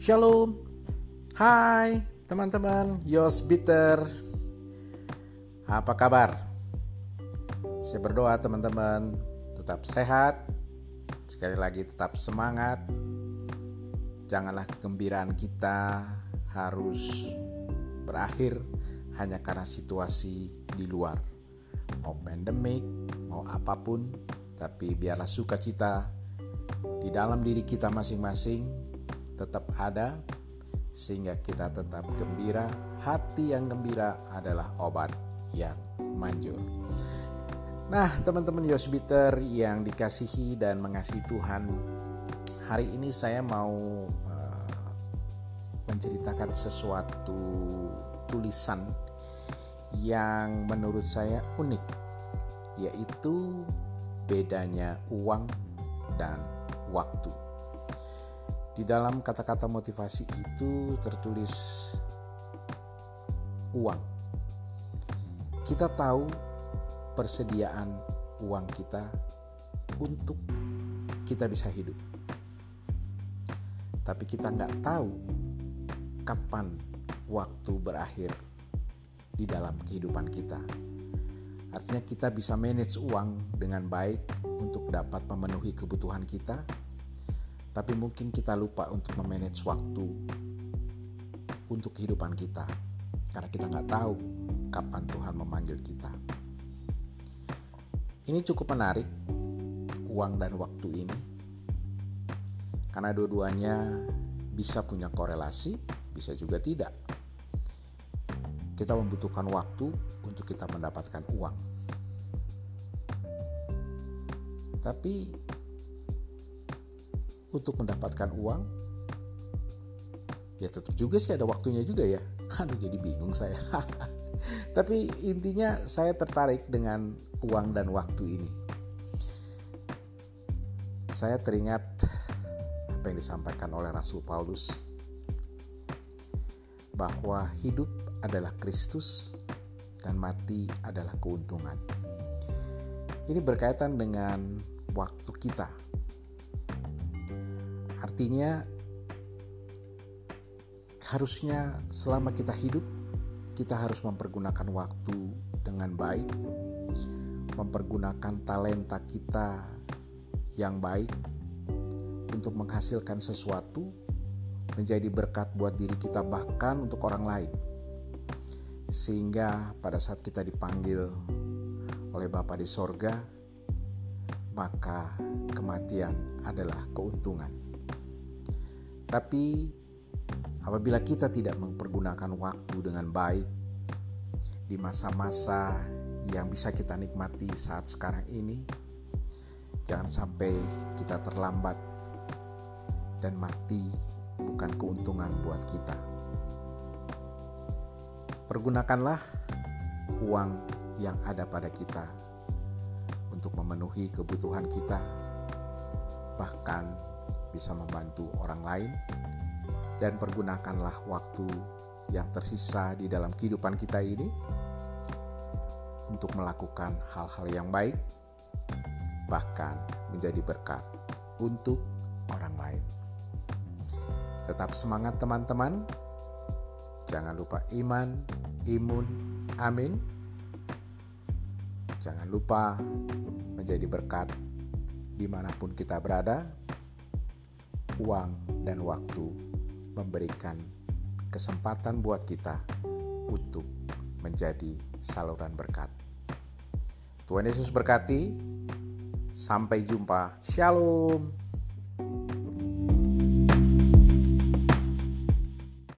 Shalom. Hai teman-teman. Yos Bitter. Apa kabar? Saya berdoa teman-teman tetap sehat. Sekali lagi tetap semangat. Janganlah kegembiraan kita harus berakhir hanya karena situasi di luar. Mau pandemik, mau apa pun Tapi biarlah sukacita di dalam diri kita masing-masing tetap ada sehingga kita tetap gembira. Hati yang gembira adalah obat yang manjur. Nah, teman-teman Yosbiter yang dikasihi dan mengasihi Tuhan, hari ini saya mau uh, menceritakan sesuatu tulisan yang menurut saya unik, yaitu bedanya uang dan waktu. Di dalam kata-kata motivasi itu tertulis uang. Kita tahu persediaan uang kita untuk kita bisa hidup. Tapi kita nggak tahu kapan waktu berakhir di dalam kehidupan kita. Artinya kita bisa manage uang dengan baik untuk dapat memenuhi kebutuhan kita, tapi mungkin kita lupa untuk memanage waktu untuk kehidupan kita karena kita nggak tahu kapan Tuhan memanggil kita. Ini cukup menarik uang dan waktu ini karena dua-duanya bisa punya korelasi, bisa juga tidak. Kita membutuhkan waktu untuk kita mendapatkan uang. Tapi untuk mendapatkan uang ya tetap juga sih ada waktunya juga ya. Aduh jadi bingung saya. Tapi intinya saya tertarik dengan uang dan waktu ini. Saya teringat apa yang disampaikan oleh Rasul Paulus bahwa hidup adalah Kristus dan mati adalah keuntungan. Ini berkaitan dengan waktu kita, Artinya harusnya selama kita hidup kita harus mempergunakan waktu dengan baik, mempergunakan talenta kita yang baik untuk menghasilkan sesuatu menjadi berkat buat diri kita bahkan untuk orang lain. Sehingga pada saat kita dipanggil oleh Bapa di sorga, maka kematian adalah keuntungan. Tapi apabila kita tidak mempergunakan waktu dengan baik di masa-masa yang bisa kita nikmati saat sekarang ini, jangan sampai kita terlambat dan mati bukan keuntungan buat kita. Pergunakanlah uang yang ada pada kita untuk memenuhi kebutuhan kita, bahkan bisa membantu orang lain, dan pergunakanlah waktu yang tersisa di dalam kehidupan kita ini untuk melakukan hal-hal yang baik, bahkan menjadi berkat untuk orang lain. Tetap semangat, teman-teman! Jangan lupa iman, imun, amin. Jangan lupa menjadi berkat di mana pun kita berada uang dan waktu memberikan kesempatan buat kita untuk menjadi saluran berkat. Tuhan Yesus berkati. Sampai jumpa. Shalom.